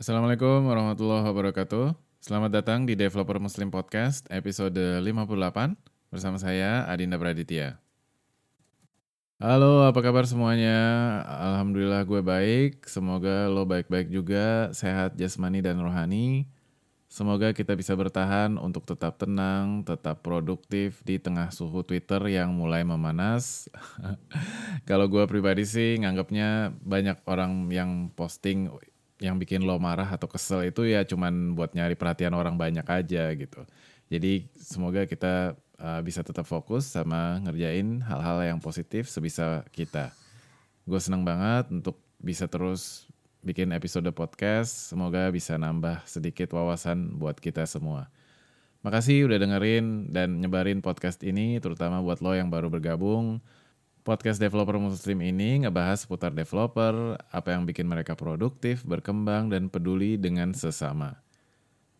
Assalamualaikum warahmatullahi wabarakatuh. Selamat datang di Developer Muslim Podcast episode 58 bersama saya Adinda Praditya. Halo, apa kabar semuanya? Alhamdulillah gue baik. Semoga lo baik-baik juga, sehat jasmani dan rohani. Semoga kita bisa bertahan untuk tetap tenang, tetap produktif di tengah suhu Twitter yang mulai memanas. Kalau gue pribadi sih nganggapnya banyak orang yang posting yang bikin lo marah atau kesel itu ya cuman buat nyari perhatian orang banyak aja gitu. Jadi semoga kita uh, bisa tetap fokus sama ngerjain hal-hal yang positif sebisa kita. Gue senang banget untuk bisa terus bikin episode podcast. Semoga bisa nambah sedikit wawasan buat kita semua. Makasih udah dengerin dan nyebarin podcast ini, terutama buat lo yang baru bergabung. Podcast Developer Muslim ini ngebahas seputar developer, apa yang bikin mereka produktif, berkembang, dan peduli dengan sesama.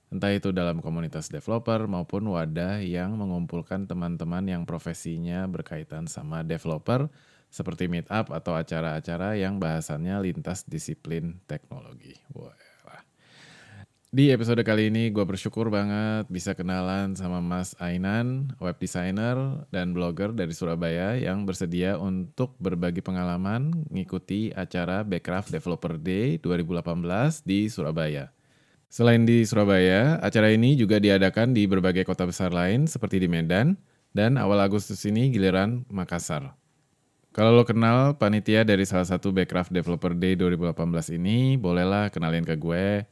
Entah itu dalam komunitas developer maupun wadah yang mengumpulkan teman-teman yang profesinya berkaitan sama developer, seperti meetup atau acara-acara yang bahasannya lintas disiplin teknologi. Wah. Di episode kali ini gue bersyukur banget bisa kenalan sama Mas Ainan, web designer dan blogger dari Surabaya yang bersedia untuk berbagi pengalaman ngikuti acara Backcraft Developer Day 2018 di Surabaya. Selain di Surabaya, acara ini juga diadakan di berbagai kota besar lain seperti di Medan dan awal Agustus ini giliran Makassar. Kalau lo kenal panitia dari salah satu Backcraft Developer Day 2018 ini, bolehlah kenalin ke gue,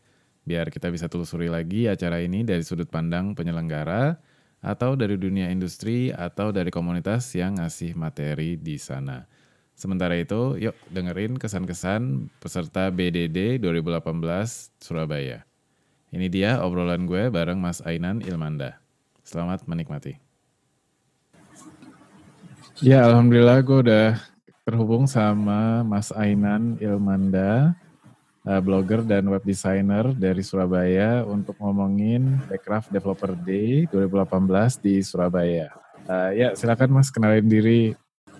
biar kita bisa telusuri lagi acara ini dari sudut pandang penyelenggara, atau dari dunia industri, atau dari komunitas yang ngasih materi di sana. Sementara itu, yuk dengerin kesan-kesan peserta BDD 2018 Surabaya. Ini dia obrolan gue bareng Mas Ainan Ilmanda. Selamat menikmati. Ya, alhamdulillah gue udah terhubung sama Mas Ainan Ilmanda, uh, blogger dan web designer dari Surabaya untuk ngomongin Backcraft Developer Day 2018 di Surabaya. Uh, ya, silakan Mas kenalin diri.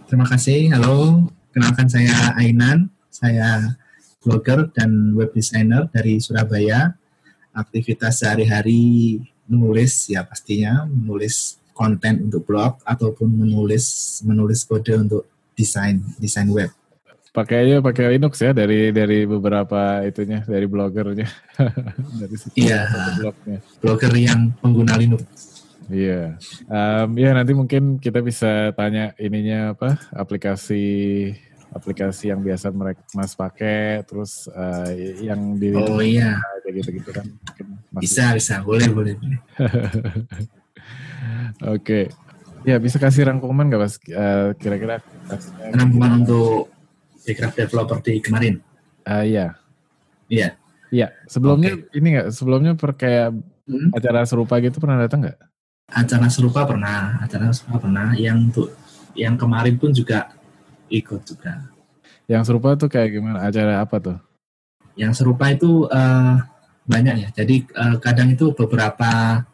Terima kasih. Halo, kenalkan saya Ainan. Saya blogger dan web designer dari Surabaya. Aktivitas sehari-hari menulis ya pastinya menulis konten untuk blog ataupun menulis menulis kode untuk desain desain web. Pakai aja pakai Linux ya dari dari beberapa itunya dari blogernya dari iya, blognya. Blogger yang pengguna Linux. Iya, um, ya nanti mungkin kita bisa tanya ininya apa aplikasi aplikasi yang biasa mereka mas pakai, terus uh, yang di oh iya gitu-gitu kan. Bisa bisa boleh boleh. Oke. Ya bisa kasih rangkuman nggak mas? Uh, kira-kira rangkuman untuk Backcraft Developer di kemarin? Uh, iya. Iya. Iya. Sebelumnya okay. ini nggak? Sebelumnya per kayak hmm? acara serupa gitu pernah datang nggak? Acara serupa pernah. Acara serupa pernah. Yang untuk yang kemarin pun juga ikut juga. Yang serupa tuh kayak gimana? Acara apa tuh? Yang serupa itu uh, banyak ya. Jadi uh, kadang itu beberapa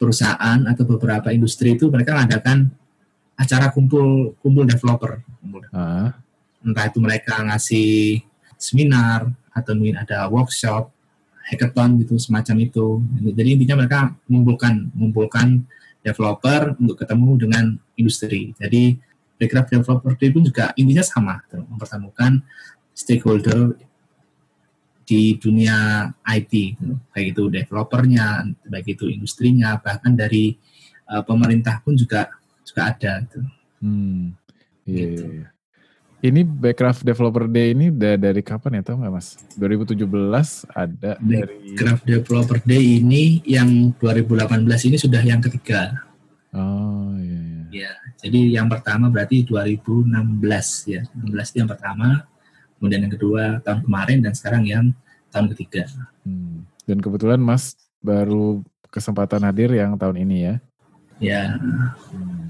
perusahaan atau beberapa industri itu mereka mengadakan acara kumpul kumpul developer. Uh. Entah itu mereka ngasih seminar atau mungkin ada workshop, hackathon gitu semacam itu. Jadi intinya mereka mengumpulkan mengumpulkan developer untuk ketemu dengan industri. Jadi Backcraft Developer Day pun juga intinya sama, mempertemukan stakeholder di dunia IT, baik itu developernya, baik itu industrinya, bahkan dari uh, pemerintah pun juga juga ada. Gitu. Hmm, iya, gitu. iya. Ini Backcraft Developer Day ini udah dari kapan ya, tau nggak mas? 2017 ada dari... Backcraft Developer Day ini yang 2018 ini sudah yang ketiga. Oh iya. iya. Ya, jadi yang pertama berarti 2016 ya, 16 itu yang pertama, kemudian yang kedua tahun kemarin dan sekarang yang tahun ketiga. Hmm. Dan kebetulan Mas baru kesempatan hadir yang tahun ini ya? Ya. Hmm.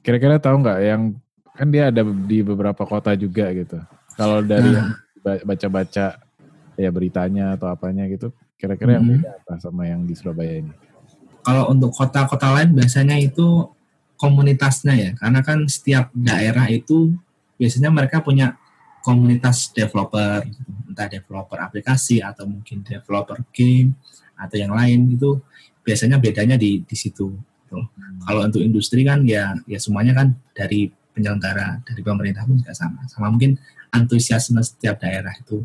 Kira-kira tahu nggak yang kan dia ada di beberapa kota juga gitu. Kalau dari nah. baca-baca ya beritanya atau apanya gitu, kira-kira hmm. yang beda apa sama yang di Surabaya ini? Kalau untuk kota-kota lain biasanya itu komunitasnya ya, karena kan setiap daerah itu biasanya mereka punya komunitas developer, gitu. entah developer aplikasi atau mungkin developer game atau yang lain itu biasanya bedanya di di situ. Gitu. Hmm. Kalau untuk industri kan ya ya semuanya kan dari penyelenggara dari pemerintah pun juga sama. Sama mungkin antusiasme setiap daerah itu.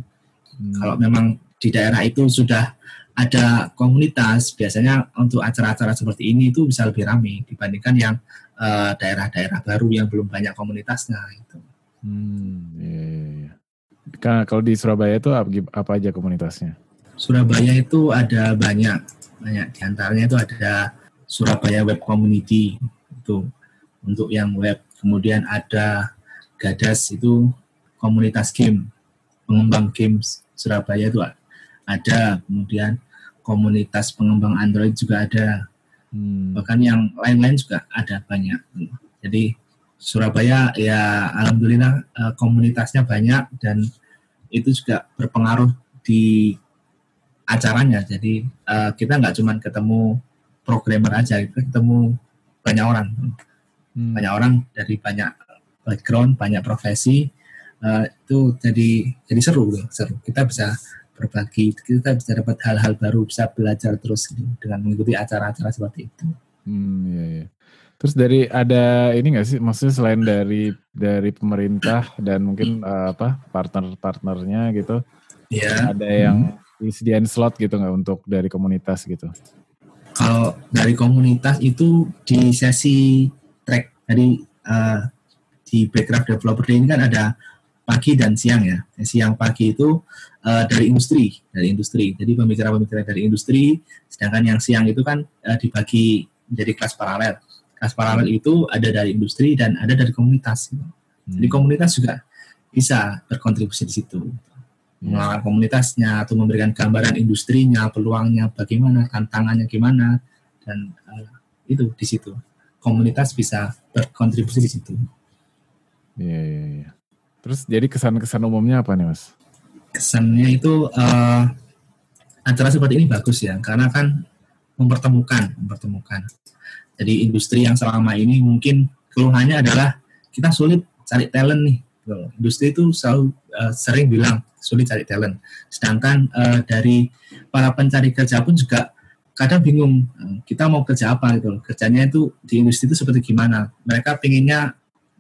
Hmm. Kalau memang di daerah itu sudah ada komunitas, biasanya untuk acara-acara seperti ini itu bisa lebih ramai dibandingkan yang daerah-daerah uh, daerah -daerah baru yang belum banyak komunitasnya. Gitu. Hmm, iya, iya, iya. Kalau di Surabaya itu apa, apa aja komunitasnya? Surabaya itu ada banyak, banyak di antaranya itu ada Surabaya Web Community itu untuk yang web. Kemudian ada Gadas itu komunitas game, pengembang games Surabaya itu ada. Kemudian komunitas pengembang Android juga ada. Hmm. Bahkan yang lain-lain juga ada banyak. Jadi Surabaya ya alhamdulillah uh, komunitasnya banyak dan itu juga berpengaruh di acaranya. Jadi uh, kita nggak cuma ketemu programmer aja, kita ketemu banyak orang, hmm. banyak orang dari banyak background, banyak profesi. Uh, itu jadi jadi seru, seru. Kita bisa berbagi, kita bisa dapat hal-hal baru, bisa belajar terus gitu, dengan mengikuti acara-acara seperti itu. Hmm, iya, iya. Terus dari ada ini nggak sih, maksudnya selain dari dari pemerintah dan mungkin uh, apa partner-partnernya gitu, ya. ada yang disediain slot gitu nggak untuk dari komunitas gitu? Kalau dari komunitas itu di sesi track dari uh, di background developer ini kan ada pagi dan siang ya. Siang pagi itu uh, dari industri, dari industri. Jadi pembicara-pembicara dari industri, sedangkan yang siang itu kan uh, dibagi menjadi kelas paralel kelas paralel itu ada dari industri dan ada dari komunitas. Hmm. Jadi komunitas juga bisa berkontribusi di situ. Hmm. Mengelola komunitasnya atau memberikan gambaran industrinya, peluangnya, bagaimana, tantangannya gimana, dan uh, itu di situ. Komunitas bisa berkontribusi di situ. Iya, iya, iya. Terus jadi kesan-kesan umumnya apa nih, Mas? Kesannya itu uh, acara seperti ini bagus ya, karena kan mempertemukan, mempertemukan jadi industri yang selama ini mungkin keluhannya adalah kita sulit cari talent nih. Industri itu selalu uh, sering bilang sulit cari talent. Sedangkan uh, dari para pencari kerja pun juga kadang bingung uh, kita mau kerja apa gitu. Kerjanya itu di industri itu seperti gimana. Mereka pinginnya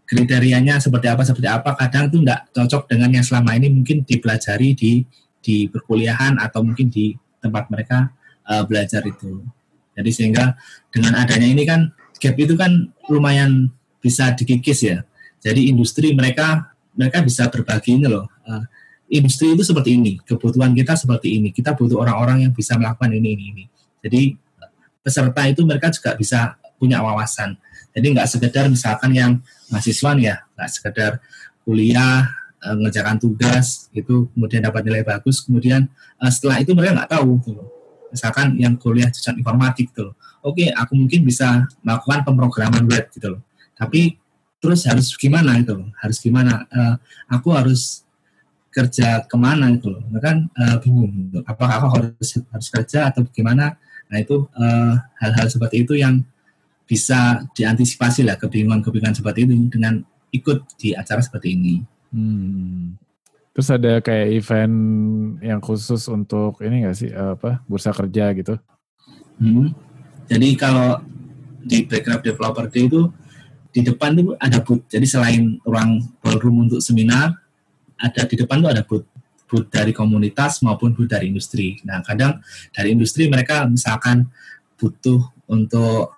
kriterianya seperti apa seperti apa kadang itu tidak cocok dengan yang selama ini mungkin dipelajari di di perkuliahan atau mungkin di tempat mereka uh, belajar itu. Jadi sehingga dengan adanya ini kan gap itu kan lumayan bisa dikikis ya. Jadi industri mereka mereka bisa berbagi ini loh. Uh, industri itu seperti ini, kebutuhan kita seperti ini. Kita butuh orang-orang yang bisa melakukan ini ini ini. Jadi peserta itu mereka juga bisa punya wawasan. Jadi nggak sekedar misalkan yang mahasiswa ya, nggak sekedar kuliah uh, ngerjakan tugas itu kemudian dapat nilai bagus, kemudian uh, setelah itu mereka nggak tahu. Gitu misalkan yang kuliah jurusan informatik gitu loh. Oke, aku mungkin bisa melakukan pemrograman web gitu loh. Tapi terus harus gimana gitu loh? Harus gimana? Uh, aku harus kerja ke mana gitu loh? Kan uh, bingung. Gitu. Apakah aku harus harus kerja atau bagaimana? Nah itu eh, hal-hal uh, seperti itu yang bisa diantisipasi lah kebingungan-kebingungan seperti itu dengan ikut di acara seperti ini. Hmm. Terus ada kayak event yang khusus untuk ini enggak sih apa bursa kerja gitu? Hmm. Jadi kalau di background developer day itu di depan itu ada booth. Jadi selain ruang ballroom untuk seminar, ada di depan tuh ada booth dari komunitas maupun booth dari industri. Nah, kadang dari industri mereka misalkan butuh untuk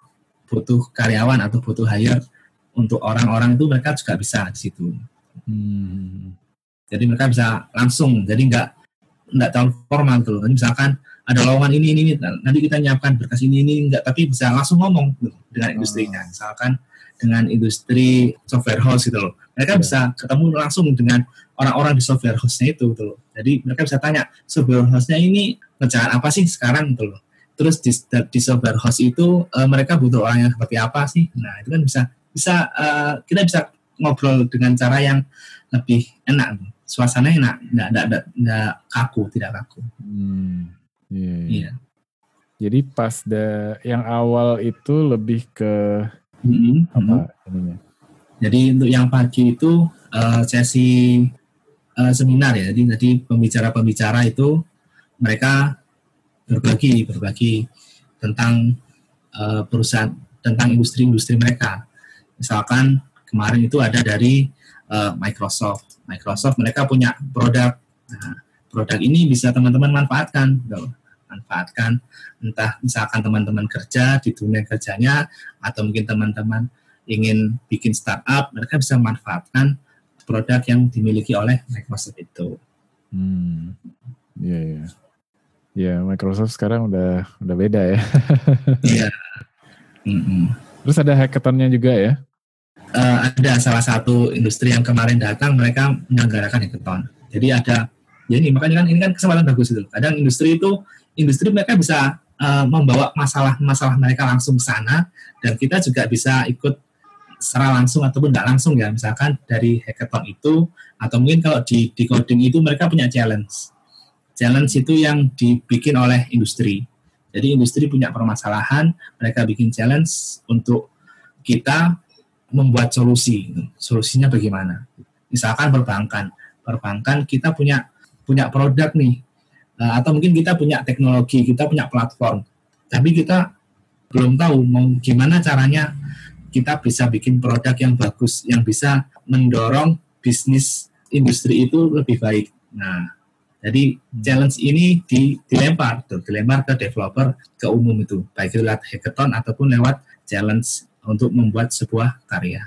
butuh karyawan atau butuh hire untuk orang-orang itu mereka juga bisa di situ. Hmm. Jadi mereka bisa langsung, jadi nggak nggak terlalu formal gitu loh. Misalkan ada lowongan ini ini, ini nanti kita nyiapkan berkas ini ini enggak, tapi bisa langsung ngomong gitu, dengan industrinya. Oh. Misalkan dengan industri software house gitu loh. Mereka yeah. bisa ketemu langsung dengan orang-orang di software house-nya itu gitu loh. Jadi mereka bisa tanya software house-nya ini ngerjakan apa sih sekarang gitu loh. Terus di, di software house itu uh, mereka butuh orang yang seperti apa sih? Nah itu kan bisa bisa uh, kita bisa ngobrol dengan cara yang lebih enak. Suasana enak, nggak nggak nggak kaku, tidak kaku. Hmm, iya, iya. iya. Jadi pas da, yang awal itu lebih ke mm-hmm, apa mm-hmm. ininya? Jadi untuk yang pagi itu uh, sesi uh, seminar ya. Jadi tadi pembicara-pembicara itu mereka berbagi berbagi tentang uh, perusahaan tentang industri-industri mereka. Misalkan kemarin itu ada dari uh, Microsoft. Microsoft mereka punya produk. Nah, produk ini bisa teman-teman manfaatkan, gitu. Manfaatkan entah misalkan teman-teman kerja di dunia kerjanya atau mungkin teman-teman ingin bikin startup, mereka bisa manfaatkan produk yang dimiliki oleh Microsoft itu. Hmm. Iya, yeah, iya. Yeah. Ya, Microsoft sekarang udah udah beda ya. Iya. mm -mm. Terus ada hackathonnya juga ya? Uh, ada salah satu industri yang kemarin datang, mereka menyelenggarakan hackathon. Jadi ada, ya ini makanya kan ini kan kesempatan bagus itu. Kadang industri itu, industri mereka bisa uh, membawa masalah-masalah mereka langsung ke sana, dan kita juga bisa ikut secara langsung ataupun tidak langsung ya misalkan dari hackathon itu atau mungkin kalau di, di coding itu mereka punya challenge. Challenge itu yang dibikin oleh industri. Jadi industri punya permasalahan mereka bikin challenge untuk kita membuat solusi. Solusinya bagaimana? Misalkan perbankan. Perbankan kita punya punya produk nih eh, atau mungkin kita punya teknologi kita punya platform tapi kita belum tahu mau gimana caranya kita bisa bikin produk yang bagus yang bisa mendorong bisnis industri itu lebih baik. Nah, jadi challenge ini di, dilempar, tuh, dilempar ke developer ke umum itu, baik itu lewat hackathon ataupun lewat challenge untuk membuat sebuah karya.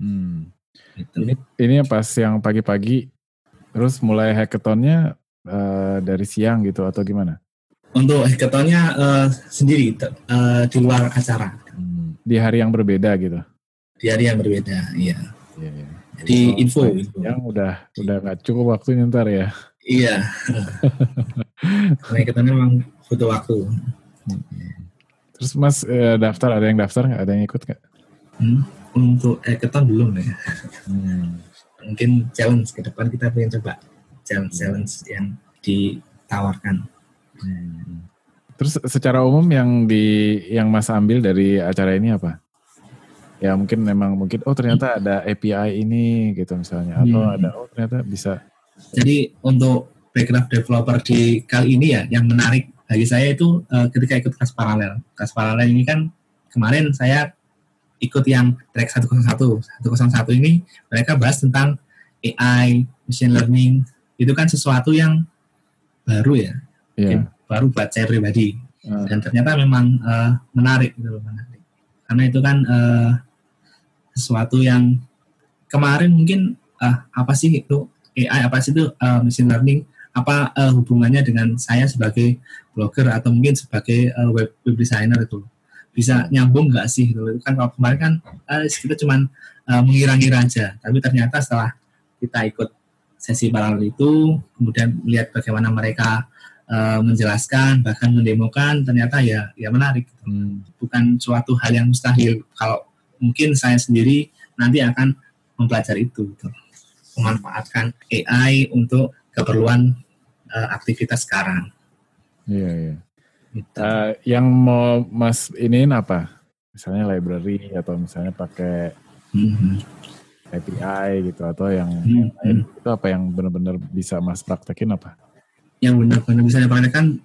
Hmm. Gitu. Ini, ini pas yang pagi-pagi, terus mulai hackathonnya uh, dari siang gitu atau gimana? Untuk hackathonnya uh, sendiri uh, di luar acara di hari yang berbeda gitu. Di hari yang berbeda, iya. Iya, iya. Jadi info, info. Yang udah udah nggak cukup waktu ntar ya. Iya. Karena kita memang butuh waktu. Terus Mas eh, daftar ada yang daftar nggak? Ada yang ikut nggak? Hmm, untuk eh kita belum ya. Hmm. Mungkin challenge ke depan kita pengen coba challenge challenge yang ditawarkan. Hmm. Terus secara umum yang di yang Mas ambil dari acara ini apa? Ya mungkin memang mungkin oh ternyata ada API ini gitu misalnya atau hmm. ada oh ternyata bisa. Jadi untuk background developer di kali ini ya yang menarik bagi saya itu uh, ketika ikut kelas paralel. Kelas paralel ini kan kemarin saya ikut yang track 101. 101 ini mereka bahas tentang AI, machine learning. Itu kan sesuatu yang baru ya. Yeah baru buat saya pribadi. Hmm. dan ternyata memang uh, menarik gitu loh menarik. Karena itu kan uh, sesuatu yang kemarin mungkin uh, apa sih itu AI apa sih itu uh, machine learning apa uh, hubungannya dengan saya sebagai blogger atau mungkin sebagai uh, web, web designer itu? Bisa nyambung nggak sih gitu kan kalau kemarin kan uh, kita cuma uh, mengira-ngira aja. Tapi ternyata setelah kita ikut sesi paralel itu kemudian melihat bagaimana mereka uh, menjelaskan bahkan mendemokan ternyata ya ya menarik hmm. bukan suatu hal yang mustahil kalau mungkin saya sendiri nanti akan mempelajari itu gitu. memanfaatkan AI untuk keperluan uh, aktivitas sekarang. Iya iya. Gitu. Uh, yang mau mas ini apa? Misalnya library atau misalnya pakai mm-hmm. API gitu atau yang, mm-hmm. yang lain itu apa yang benar-benar bisa mas praktekin apa? yang benar-benar bisa dipraktekkan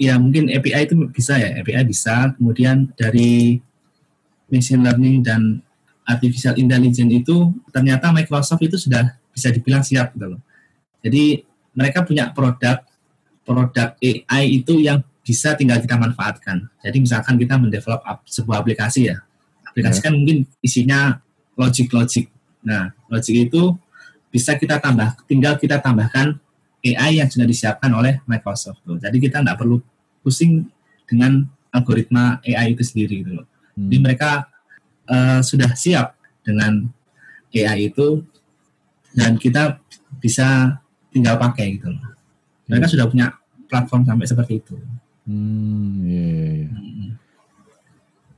ya mungkin API itu bisa ya API bisa kemudian dari machine learning dan artificial intelligence itu ternyata Microsoft itu sudah bisa dibilang siap gitu loh jadi mereka punya produk produk AI itu yang bisa tinggal kita manfaatkan jadi misalkan kita mendevelop sebuah aplikasi ya aplikasi yeah. kan mungkin isinya logic-logic nah logic itu bisa kita tambah tinggal kita tambahkan AI yang sudah disiapkan oleh Microsoft. Loh. Jadi kita nggak perlu pusing dengan algoritma AI itu sendiri gitu loh. Hmm. Jadi mereka uh, sudah siap dengan AI itu dan kita bisa tinggal pakai gitu loh. Mereka hmm. sudah punya platform sampai seperti itu. Hmm, iya, iya. iya. Hmm.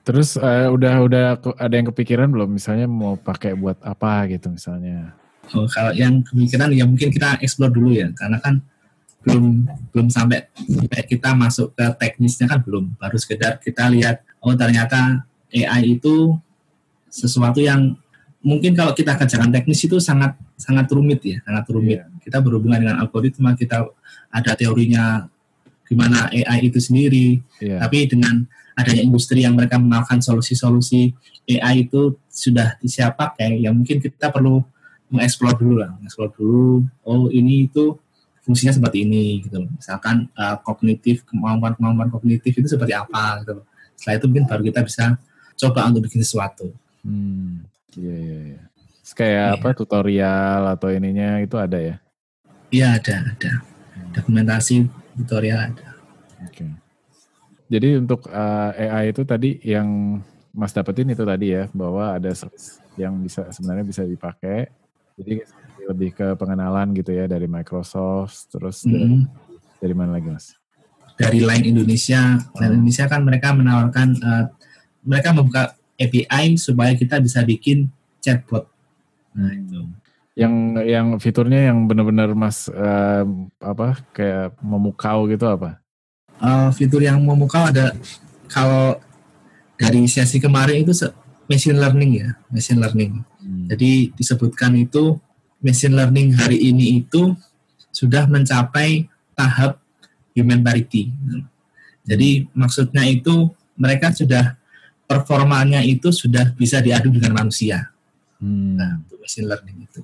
Terus uh, udah udah ada yang kepikiran belum misalnya mau pakai buat apa gitu misalnya? Oh, kalau yang kemungkinan ya mungkin kita explore dulu ya, karena kan belum belum sampai sampai kita masuk ke teknisnya kan belum, baru sekedar kita lihat oh ternyata AI itu sesuatu yang mungkin kalau kita kerjakan teknis itu sangat sangat rumit ya, sangat rumit. Yeah. kita berhubungan dengan algoritma, kita ada teorinya gimana AI itu sendiri. Iya. Tapi dengan adanya industri yang mereka menawarkan solusi-solusi AI itu sudah siap pakai, ya mungkin kita perlu mengeksplor dulu lah, mengeksplor dulu. Oh ini itu fungsinya seperti ini gitu. Misalkan uh, kognitif kemampuan-kemampuan kognitif itu seperti apa gitu. Setelah itu mungkin baru kita bisa coba untuk bikin sesuatu. Hmm. Iya, iya, iya. Terus Kayak Iya. apa tutorial atau ininya itu ada ya? Iya ada, ada dokumentasi tutorial ada. Oke. Jadi untuk uh, AI itu tadi yang Mas dapetin itu tadi ya bahwa ada service yang bisa sebenarnya bisa dipakai. Jadi lebih ke pengenalan gitu ya dari Microsoft terus dari, Mm. dari mana lagi Mas? Dari Line Indonesia, Line Oh. Indonesia kan mereka menawarkan, uh, mereka membuka API supaya kita bisa bikin chatbot. Nah itu. Yang yang fiturnya yang benar-benar Mas eh, apa kayak memukau gitu apa? Uh, fitur yang memukau ada kalau dari sesi kemarin itu machine learning ya, machine learning. Hmm. Jadi disebutkan itu machine learning hari ini itu sudah mencapai tahap human parity. Jadi maksudnya itu mereka sudah performanya itu sudah bisa diadu dengan manusia. Hmm. Nah, untuk machine learning itu.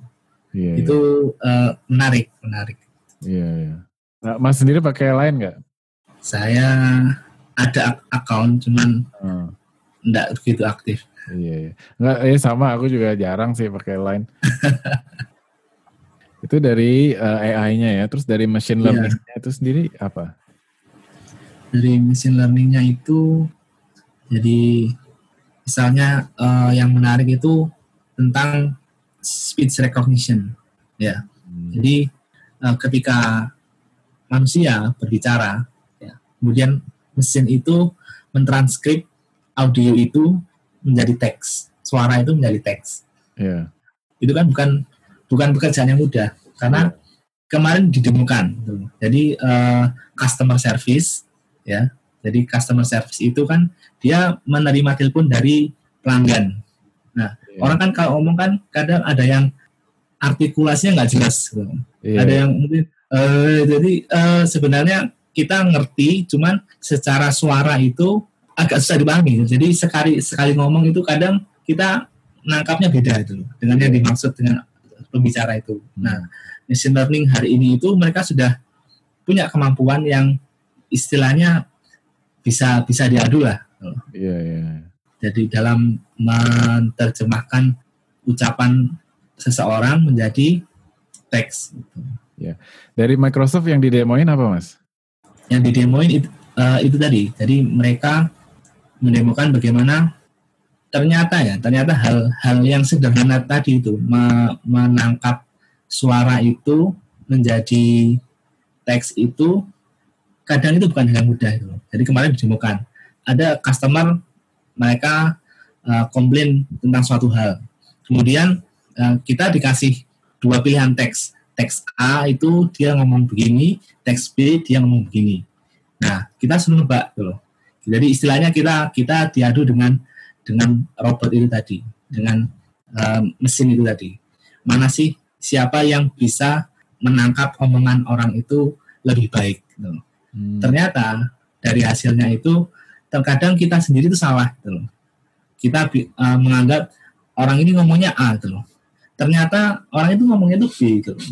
Iya, Itu eh, menarik, menarik. iya, iya. Nah, Mas sendiri pakai lain nggak? Saya ada account cuman Hmm. enggak begitu aktif. Iya, iya. Nggak, ya sama aku juga jarang sih pakai line. itu dari uh, AI-nya ya, terus dari machine Iya. learning-nya itu sendiri apa? Dari machine learning-nya itu jadi misalnya eh, yang menarik itu tentang speech recognition ya. Hmm. Jadi eh, ketika manusia berbicara, kemudian mesin itu mentranskrip audio itu menjadi teks, suara itu menjadi teks. Iya. Itu kan bukan bukan pekerjaan yang mudah karena kemarin didemukan. gitu. Jadi eh, customer service, ya. Jadi customer service itu kan dia menerima telepon dari pelanggan. Nah, Iya. orang kan kalau ngomong kan kadang ada yang artikulasinya nggak jelas. Gitu. Iya. Ada yang mungkin eh, jadi eh, sebenarnya kita ngerti, cuman secara suara itu agak susah dipahami. Jadi sekali sekali ngomong itu kadang kita nangkapnya beda itu loh, dengan yang dimaksud dengan pembicara itu. Nah, machine learning hari ini itu mereka sudah punya kemampuan yang istilahnya bisa bisa diadu lah. Iya, iya. Jadi dalam menerjemahkan ucapan seseorang menjadi teks. Dari Microsoft yang didemoin apa, Mas? Yang didemoin itu, eh, itu tadi. Jadi mereka mendemokan bagaimana ternyata ya, ternyata hal-hal yang sederhana tadi itu me- menangkap suara itu menjadi teks itu kadang itu bukan hal yang mudah itu. Jadi kemarin ditemukan ada customer mereka uh, komplain tentang suatu hal. Kemudian uh, kita dikasih dua pilihan teks. Teks A itu dia ngomong begini, teks B dia ngomong begini. Nah, kita suruh nebak gitu loh. Jadi istilahnya kita kita diadu dengan dengan robot itu tadi, dengan uh, mesin itu tadi. Mana sih siapa yang bisa menangkap omongan orang itu lebih baik gitu loh Hmm. ternyata dari hasilnya itu terkadang kita sendiri itu salah gitu loh. Kita uh, menganggap orang ini ngomongnya A gitu loh. Ternyata orang itu ngomongnya itu B gitu. loh.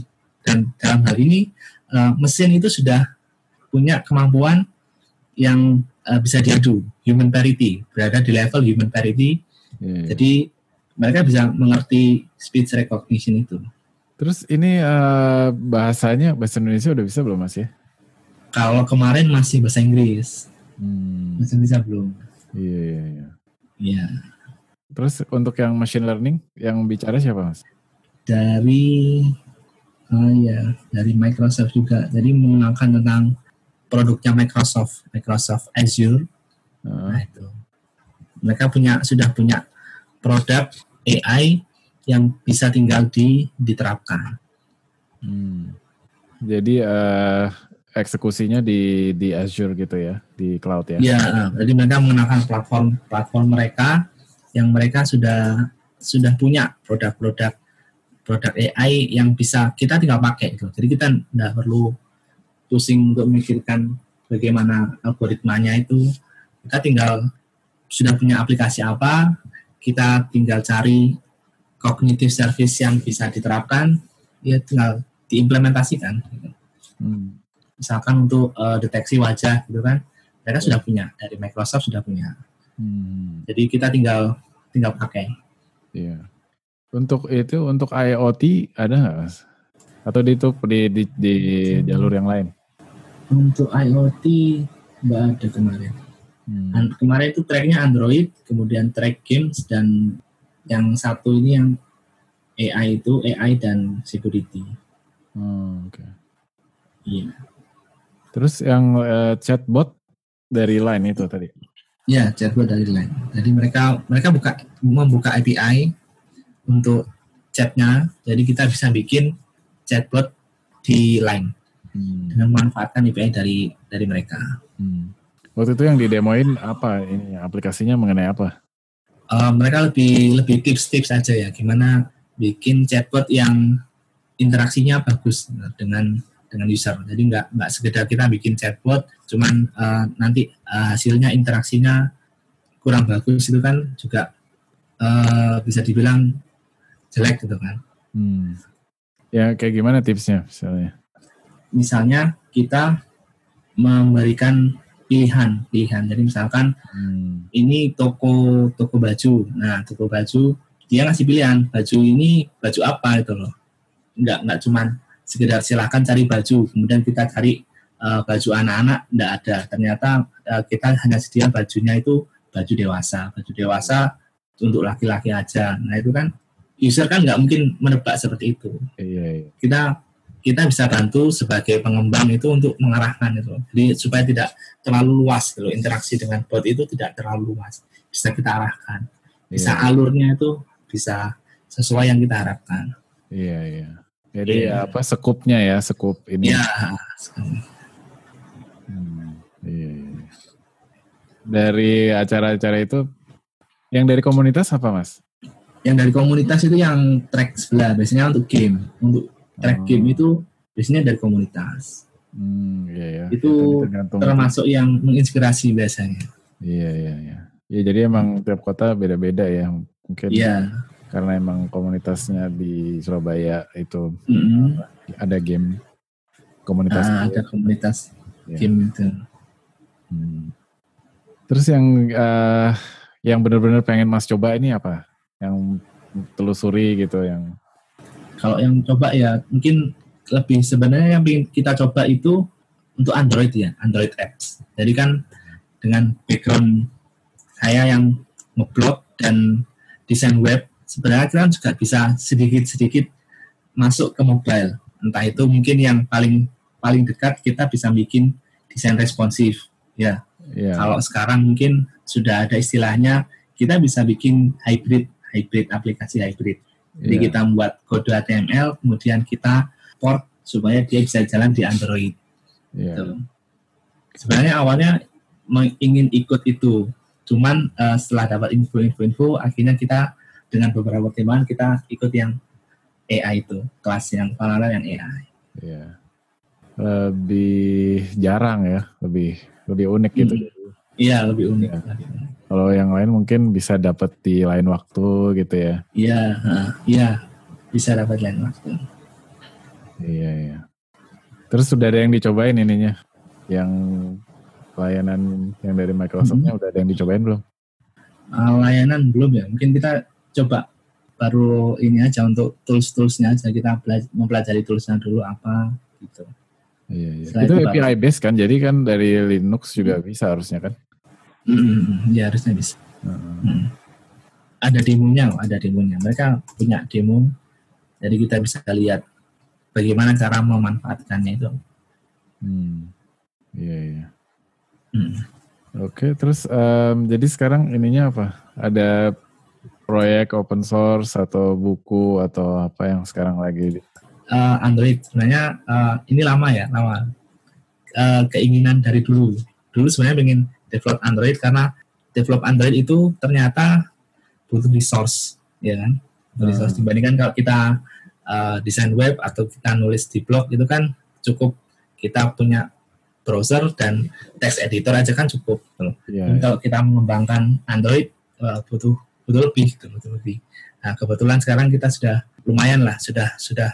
Dan dalam hal ini uh, mesin itu sudah punya kemampuan yang uh, bisa diadu human parity, berada di level human parity. Iya. Jadi mereka bisa mengerti speech recognition itu. Terus ini eh, bahasanya bahasa Indonesia udah bisa belum, Mas ya? Kalau kemarin masih bahasa Inggris, Hmm. bahasa Indonesia belum. Iya, iya, iya. Iya. Terus untuk yang machine learning yang bicara siapa, Mas? dari oh ya dari Microsoft juga. Jadi menggunakan tentang produknya Microsoft. Microsoft Azure. Heeh. nah itu. Mereka punya sudah punya produk AI yang bisa tinggal di diterapkan. Hmm. Jadi eh, eksekusinya di di Azure gitu ya, di cloud ya. ya jadi mereka menggunakan platform platform mereka yang mereka sudah sudah punya produk-produk produk AI yang bisa kita tinggal pakai gitu. Jadi kita nggak perlu pusing untuk memikirkan bagaimana algoritmanya itu. Kita tinggal sudah punya aplikasi apa, kita tinggal cari cognitive service yang bisa diterapkan, ya tinggal diimplementasikan. Gitu. Hmm. Misalkan untuk uh, deteksi wajah gitu kan, mereka sudah punya dari Microsoft sudah punya. Hmm. Jadi kita tinggal tinggal pakai. Iya. Untuk itu untuk IoT ada nggak mas? Atau di itu di, di, di jalur yang lain? Untuk IoT nggak ada kemarin. Hmm. Kemarin itu tracknya Android, kemudian track games dan yang satu ini yang AI itu AI dan security. Hmm, Oke. Okay. Iya. Terus yang uh, chatbot dari Line itu tadi? Ya, chatbot dari Line. Jadi mereka mereka buka membuka API untuk chatnya. Jadi kita bisa bikin chatbot di Line hmm. dengan memanfaatkan API dari dari mereka. Hmm. Waktu itu yang didemoin apa ini aplikasinya mengenai apa? Uh, mereka lebih lebih tips-tips aja ya, gimana bikin chatbot yang interaksinya bagus dengan dengan user. Jadi nggak nggak sekedar kita bikin chatbot, cuman uh, nanti uh, hasilnya interaksinya kurang bagus itu kan juga uh, bisa dibilang jelek gitu kan. Hmm. Ya kayak gimana tipsnya misalnya? Misalnya kita memberikan pilihan pilihan. Jadi misalkan hmm. ini toko toko baju. Nah toko baju dia ngasih pilihan baju ini baju apa itu loh. Enggak enggak cuman sekedar silakan cari baju kemudian kita cari uh, baju anak-anak enggak ada ternyata uh, kita hanya sedia bajunya itu baju dewasa baju dewasa untuk laki-laki aja nah itu kan user kan nggak mungkin menebak seperti itu. Iya, iya. Kita kita bisa bantu sebagai pengembang itu untuk mengarahkan itu. Jadi supaya tidak terlalu luas gitu. Interaksi dengan bot itu tidak terlalu luas. Bisa kita arahkan. Bisa iya. alurnya itu bisa sesuai yang kita harapkan. Iya, iya. Jadi iya. apa sekupnya ya, sekup ini. Iya. Hmm, iya, iya. Dari acara-acara itu yang dari komunitas apa, Mas? Yang dari komunitas itu yang track sebelah biasanya untuk game untuk track oh. game itu biasanya dari komunitas hmm, iya, iya. itu termasuk yang menginspirasi biasanya iya iya iya ya jadi emang tiap kota beda-beda ya mungkin iya karena emang komunitasnya di Surabaya itu mm -hmm. ada game komunitas ah, ada komunitas ya. game itu hmm. terus yang uh, yang benar-benar pengen mas coba ini apa yang telusuri gitu yang kalau yang coba ya mungkin lebih sebenarnya yang kita coba itu untuk Android ya Android apps. Jadi kan dengan background saya yang ngeblog dan desain web sebenarnya kan juga bisa sedikit-sedikit masuk ke mobile. Entah itu mungkin yang paling paling dekat kita bisa bikin desain responsif. Ya yeah. kalau sekarang mungkin sudah ada istilahnya kita bisa bikin hybrid hybrid aplikasi hybrid. Jadi yeah. kita membuat kode HTML, kemudian kita port supaya dia bisa jalan di Android. Yeah. Gitu. Sebenarnya awalnya ingin ikut itu, cuman uh, setelah dapat info-info-info, akhirnya kita dengan beberapa pertimbangan kita ikut yang AI itu, kelas yang paralel yang AI. Yeah. Lebih jarang ya, lebih lebih unik gitu. Hmm. Iya, lebih unik. Ya. Kalau yang lain mungkin bisa dapat di lain waktu gitu ya. Iya, iya bisa dapat lain waktu. Iya, iya. Terus sudah ada yang dicobain ininya? Yang layanan yang dari Microsoftnya hmm. udah ada yang dicobain belum? Uh, layanan belum ya. Mungkin kita coba baru ini aja untuk tools-toolsnya aja kita mempelajari toolsnya dulu apa gitu. Iya, iya. itu, itu API base kan, jadi kan dari Linux juga hmm. bisa harusnya kan? Hmm, ya harusnya bisa. Hmm. Ada demonya, ada demonya. Mereka punya demo, jadi kita bisa lihat bagaimana cara memanfaatkannya itu. Hmm. Iya, iya. Hmm. Oke, terus um, jadi sekarang ininya apa? Ada proyek open source atau buku atau apa yang sekarang lagi? Uh, Android sebenarnya uh, ini lama ya, lama. Uh, keinginan dari dulu. Dulu sebenarnya ingin develop Android karena develop Android itu ternyata butuh resource ya kan butuh resource hmm. dibandingkan kalau kita uh, desain web atau kita nulis di blog itu kan cukup kita punya browser dan text editor aja kan cukup. Gitu. Yeah, yeah. Kalau kita mengembangkan Android uh, butuh butuh lebih, gitu, butuh lebih. Nah kebetulan sekarang kita sudah lumayan lah, sudah sudah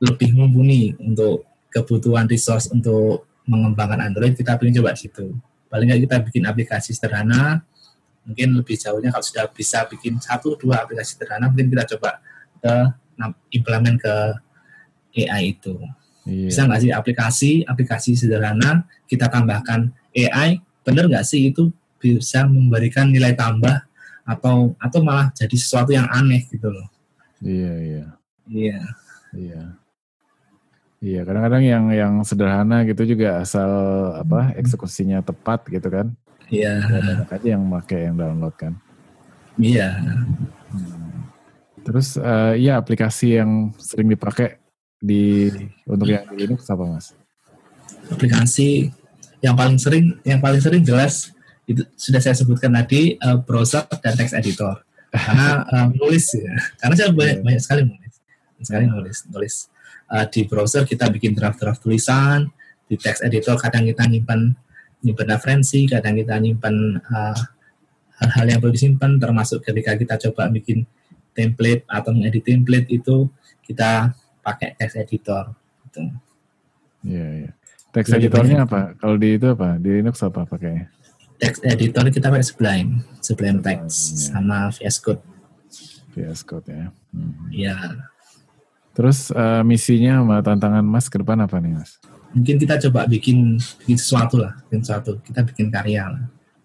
lebih mumpuni untuk kebutuhan resource untuk mengembangkan Android kita pilih coba situ. Paling nggak kita bikin aplikasi sederhana, mungkin lebih jauhnya kalau sudah bisa bikin satu dua aplikasi sederhana, mungkin kita coba ke implement ke AI itu. Iya. Bisa nggak sih aplikasi aplikasi sederhana kita tambahkan AI, benar nggak sih itu bisa memberikan nilai tambah atau atau malah jadi sesuatu yang aneh gitu loh. Iya iya. Iya. Iya. Iya, kadang-kadang yang yang sederhana gitu juga asal apa eksekusinya tepat gitu kan. Iya. Banyak aja yang pakai yang download kan. Iya. Hmm. Terus uh, iya aplikasi yang sering dipakai di untuk yang di Linux apa mas? Aplikasi yang paling sering yang paling sering jelas itu sudah saya sebutkan tadi uh, browser dan text editor. Karena uh, nulis ya. Karena saya banyak, iya. banyak sekali nulis. Sekali nulis nulis uh, di browser kita bikin draft-draft tulisan, di text editor kadang kita nyimpan nyimpan referensi, kadang kita nyimpan uh, hal-hal yang perlu disimpan, termasuk ketika kita coba bikin template atau mengedit template itu kita pakai text editor. Gitu. Iya, iya. Text editornya apa? Kalau di itu apa? Di Linux apa pakainya? Text editor kita pakai Sublime, Sublime Text iya. sama VS Code. VS Code ya. Hmm. Iya. Hmm. Terus uh, misinya sama tantangan Mas ke depan apa nih Mas? Mungkin kita coba bikin bikin sesuatu lah, bikin sesuatu. Kita bikin karya lah.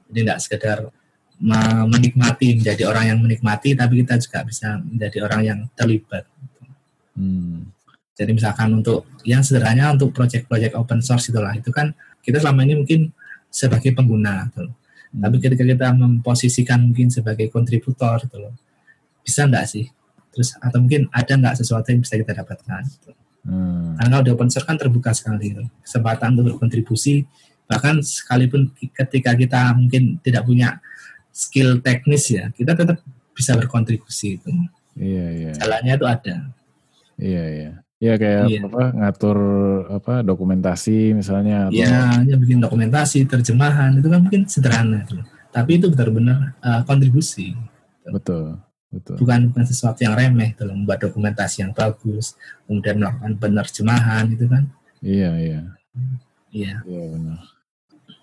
Jadi tidak sekedar menikmati menjadi orang yang menikmati, tapi kita juga bisa menjadi orang yang terlibat. Hmm. Jadi misalkan untuk yang sederhana untuk proyek-proyek open source itulah itu kan kita selama ini mungkin sebagai pengguna, gitu. Hmm. tapi ketika kita memposisikan mungkin sebagai kontributor, gitu loh, bisa enggak sih terus atau mungkin ada nggak sesuatu yang bisa kita dapatkan gitu. hmm. karena kalau di open source kan terbuka sekali gitu. kesempatan untuk berkontribusi bahkan sekalipun ketika kita mungkin tidak punya skill teknis ya kita tetap bisa berkontribusi itu iya iya jalannya itu ada iya iya Iya kayak iya. apa ngatur apa dokumentasi misalnya Iya, ya bikin dokumentasi, terjemahan itu kan mungkin sederhana gitu. Tapi itu benar-benar uh, kontribusi. Betul. Betul. Bukan bukan sesuatu yang remeh dalam membuat dokumentasi yang bagus, kemudian melakukan penerjemahan itu kan. Iya iya. Iya. Iya benar.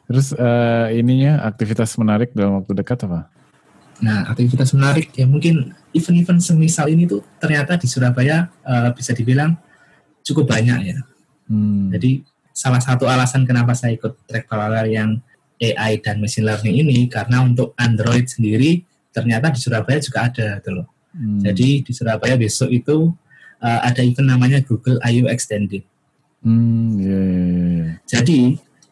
Terus uh, ininya aktivitas menarik dalam waktu dekat apa? Nah aktivitas menarik ya mungkin event-event semisal ini tuh ternyata di Surabaya uh, bisa dibilang cukup banyak ya. Hmm. Jadi salah satu alasan kenapa saya ikut track paralel yang AI dan machine learning ini karena untuk Android sendiri ternyata di Surabaya juga ada gitu loh. Hmm. Jadi di Surabaya besok itu uh, ada event namanya Google I.O. Extended. Hmm, yeah, yeah, yeah. Jadi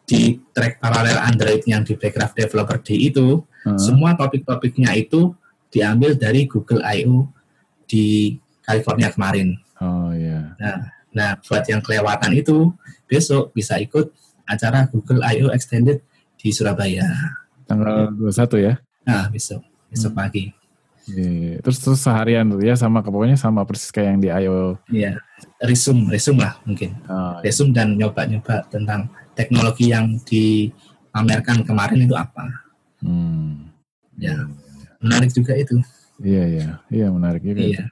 di track paralel Android yang di Backcraft Developer Day itu uh. semua topik-topiknya itu diambil dari Google I.O. di California kemarin. Oh iya. Yeah. Nah, nah buat yang kelewatan itu besok bisa ikut acara Google I.O. Extended di Surabaya. Tanggal 21 ya? Nah, besok besok hmm. pagi. Yeah. Terus terus seharian tuh ya sama pokoknya sama persis kayak yang di IO. Iya, resume resume lah mungkin. Oh, iya. resume dan nyoba-nyoba tentang teknologi yang dipamerkan kemarin itu apa. Hmm. Ya, menarik juga itu. Iya iya, iya menarik juga. Iya.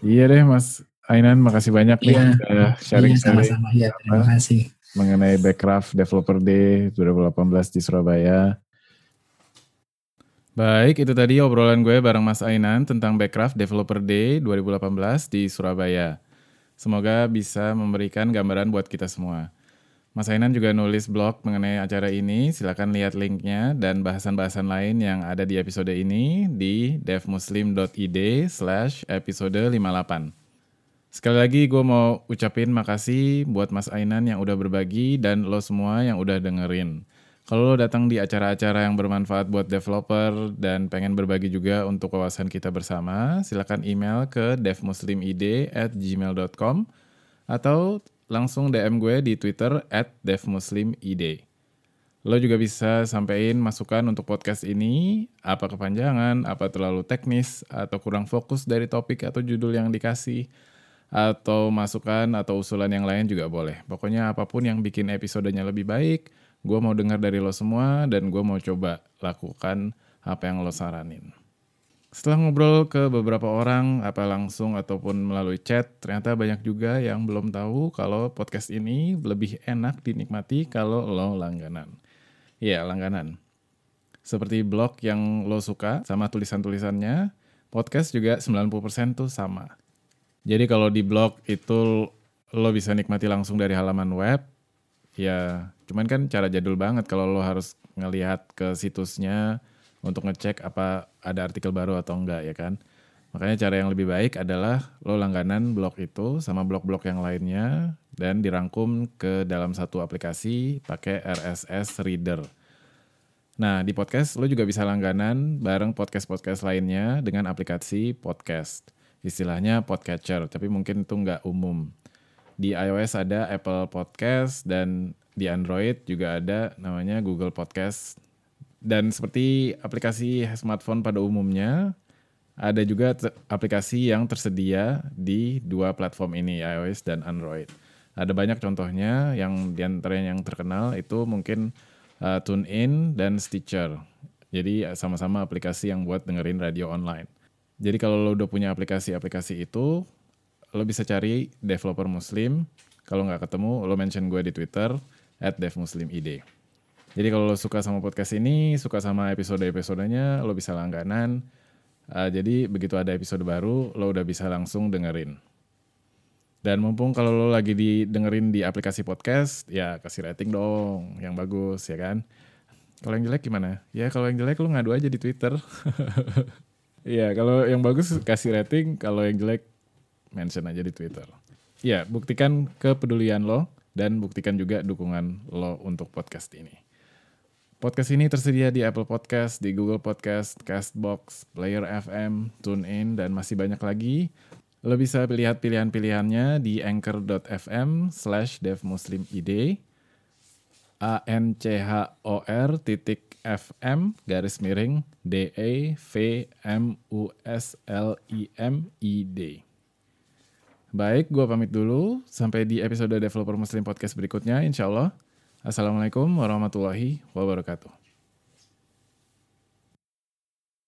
Iya deh Mas Ainan, makasih banyak nih iya. udah sharing iya, sama-sama. Iya, terima kasih. Mengenai Backcraft Developer Day 2018 di Surabaya. Baik, itu tadi obrolan gue bareng Mas Ainan tentang Backcraft Developer Day 2018 di Surabaya. Semoga bisa memberikan gambaran buat kita semua. Mas Ainan juga nulis blog mengenai acara ini, silakan lihat linknya dan bahasan-bahasan lain yang ada di episode ini di devmuslim.id slash episode 58. Sekali lagi gue mau ucapin makasih buat Mas Ainan yang udah berbagi dan lo semua yang udah dengerin. Kalau lo datang di acara-acara yang bermanfaat buat developer dan pengen berbagi juga untuk wawasan kita bersama, silakan email ke devmuslimid at gmail.com atau langsung DM gue di Twitter at devmuslimid. Lo juga bisa sampein masukan untuk podcast ini, apa kepanjangan, apa terlalu teknis, atau kurang fokus dari topik atau judul yang dikasih, atau masukan atau usulan yang lain juga boleh. Pokoknya apa pun yang bikin episodenya lebih baik, gue mau dengar dari lo semua dan gue mau coba lakukan apa yang lo saranin. Setelah ngobrol ke beberapa orang, apa langsung ataupun melalui chat, ternyata banyak juga yang belum tahu kalau podcast ini lebih enak dinikmati kalau lo langganan. Iya, langganan. Seperti blog yang lo suka sama tulisan-tulisannya, podcast juga 90% tuh sama. Jadi kalau di blog itu lo bisa nikmati langsung dari halaman web, ya cuman kan cara jadul banget kalau lo harus ngelihat ke situsnya untuk ngecek apa ada artikel baru atau enggak ya kan. Makanya cara yang lebih baik adalah lo langganan blog itu sama blog-blog yang lainnya dan dirangkum ke dalam satu aplikasi pakai RSS Reader. Nah, di podcast lo juga bisa langganan bareng podcast-podcast lainnya dengan aplikasi podcast. Istilahnya podcatcher, tapi mungkin itu nggak umum. Di iOS ada Apple Podcast dan di Android juga ada namanya Google Podcast. Dan seperti aplikasi smartphone pada umumnya, ada juga aplikasi yang tersedia di dua platform ini, iOS dan Android. Ada banyak contohnya, yang di antaranya yang terkenal itu mungkin uh, TuneIn dan Stitcher. Jadi sama-sama aplikasi yang buat dengerin radio online. Jadi kalau lo udah punya aplikasi-aplikasi itu, lo bisa cari developer muslim. Kalau nggak ketemu, lo mention gue di Twitter, at devmuslimid. Jadi kalau lo suka sama podcast ini, suka sama episode-episodenya, lo bisa langganan. Uh, jadi begitu ada episode baru, lo udah bisa langsung dengerin. Dan mumpung kalau lo lagi didengerin di aplikasi podcast, ya kasih rating dong yang bagus ya kan. Kalau yang jelek gimana? Ya kalau yang jelek lo ngadu aja di Twitter. Iya, kalau yang bagus kasih rating, kalau yang jelek mention aja di Twitter. Ya, buktikan kepedulian lo dan buktikan juga dukungan lo untuk podcast ini. Podcast ini tersedia di Apple Podcast, di Google Podcast, Castbox, Player FM, TuneIn, dan masih banyak lagi. Lo bisa lihat pilihan-pilihannya di anchor.fm slash devmuslimid, a-n-c-h-o-r titik fm garis miring d e v m u s l i m i d. Baik, gue pamit dulu. Sampai di episode Developer Muslim Podcast berikutnya, insya Allah. Assalamualaikum warahmatullahi wabarakatuh.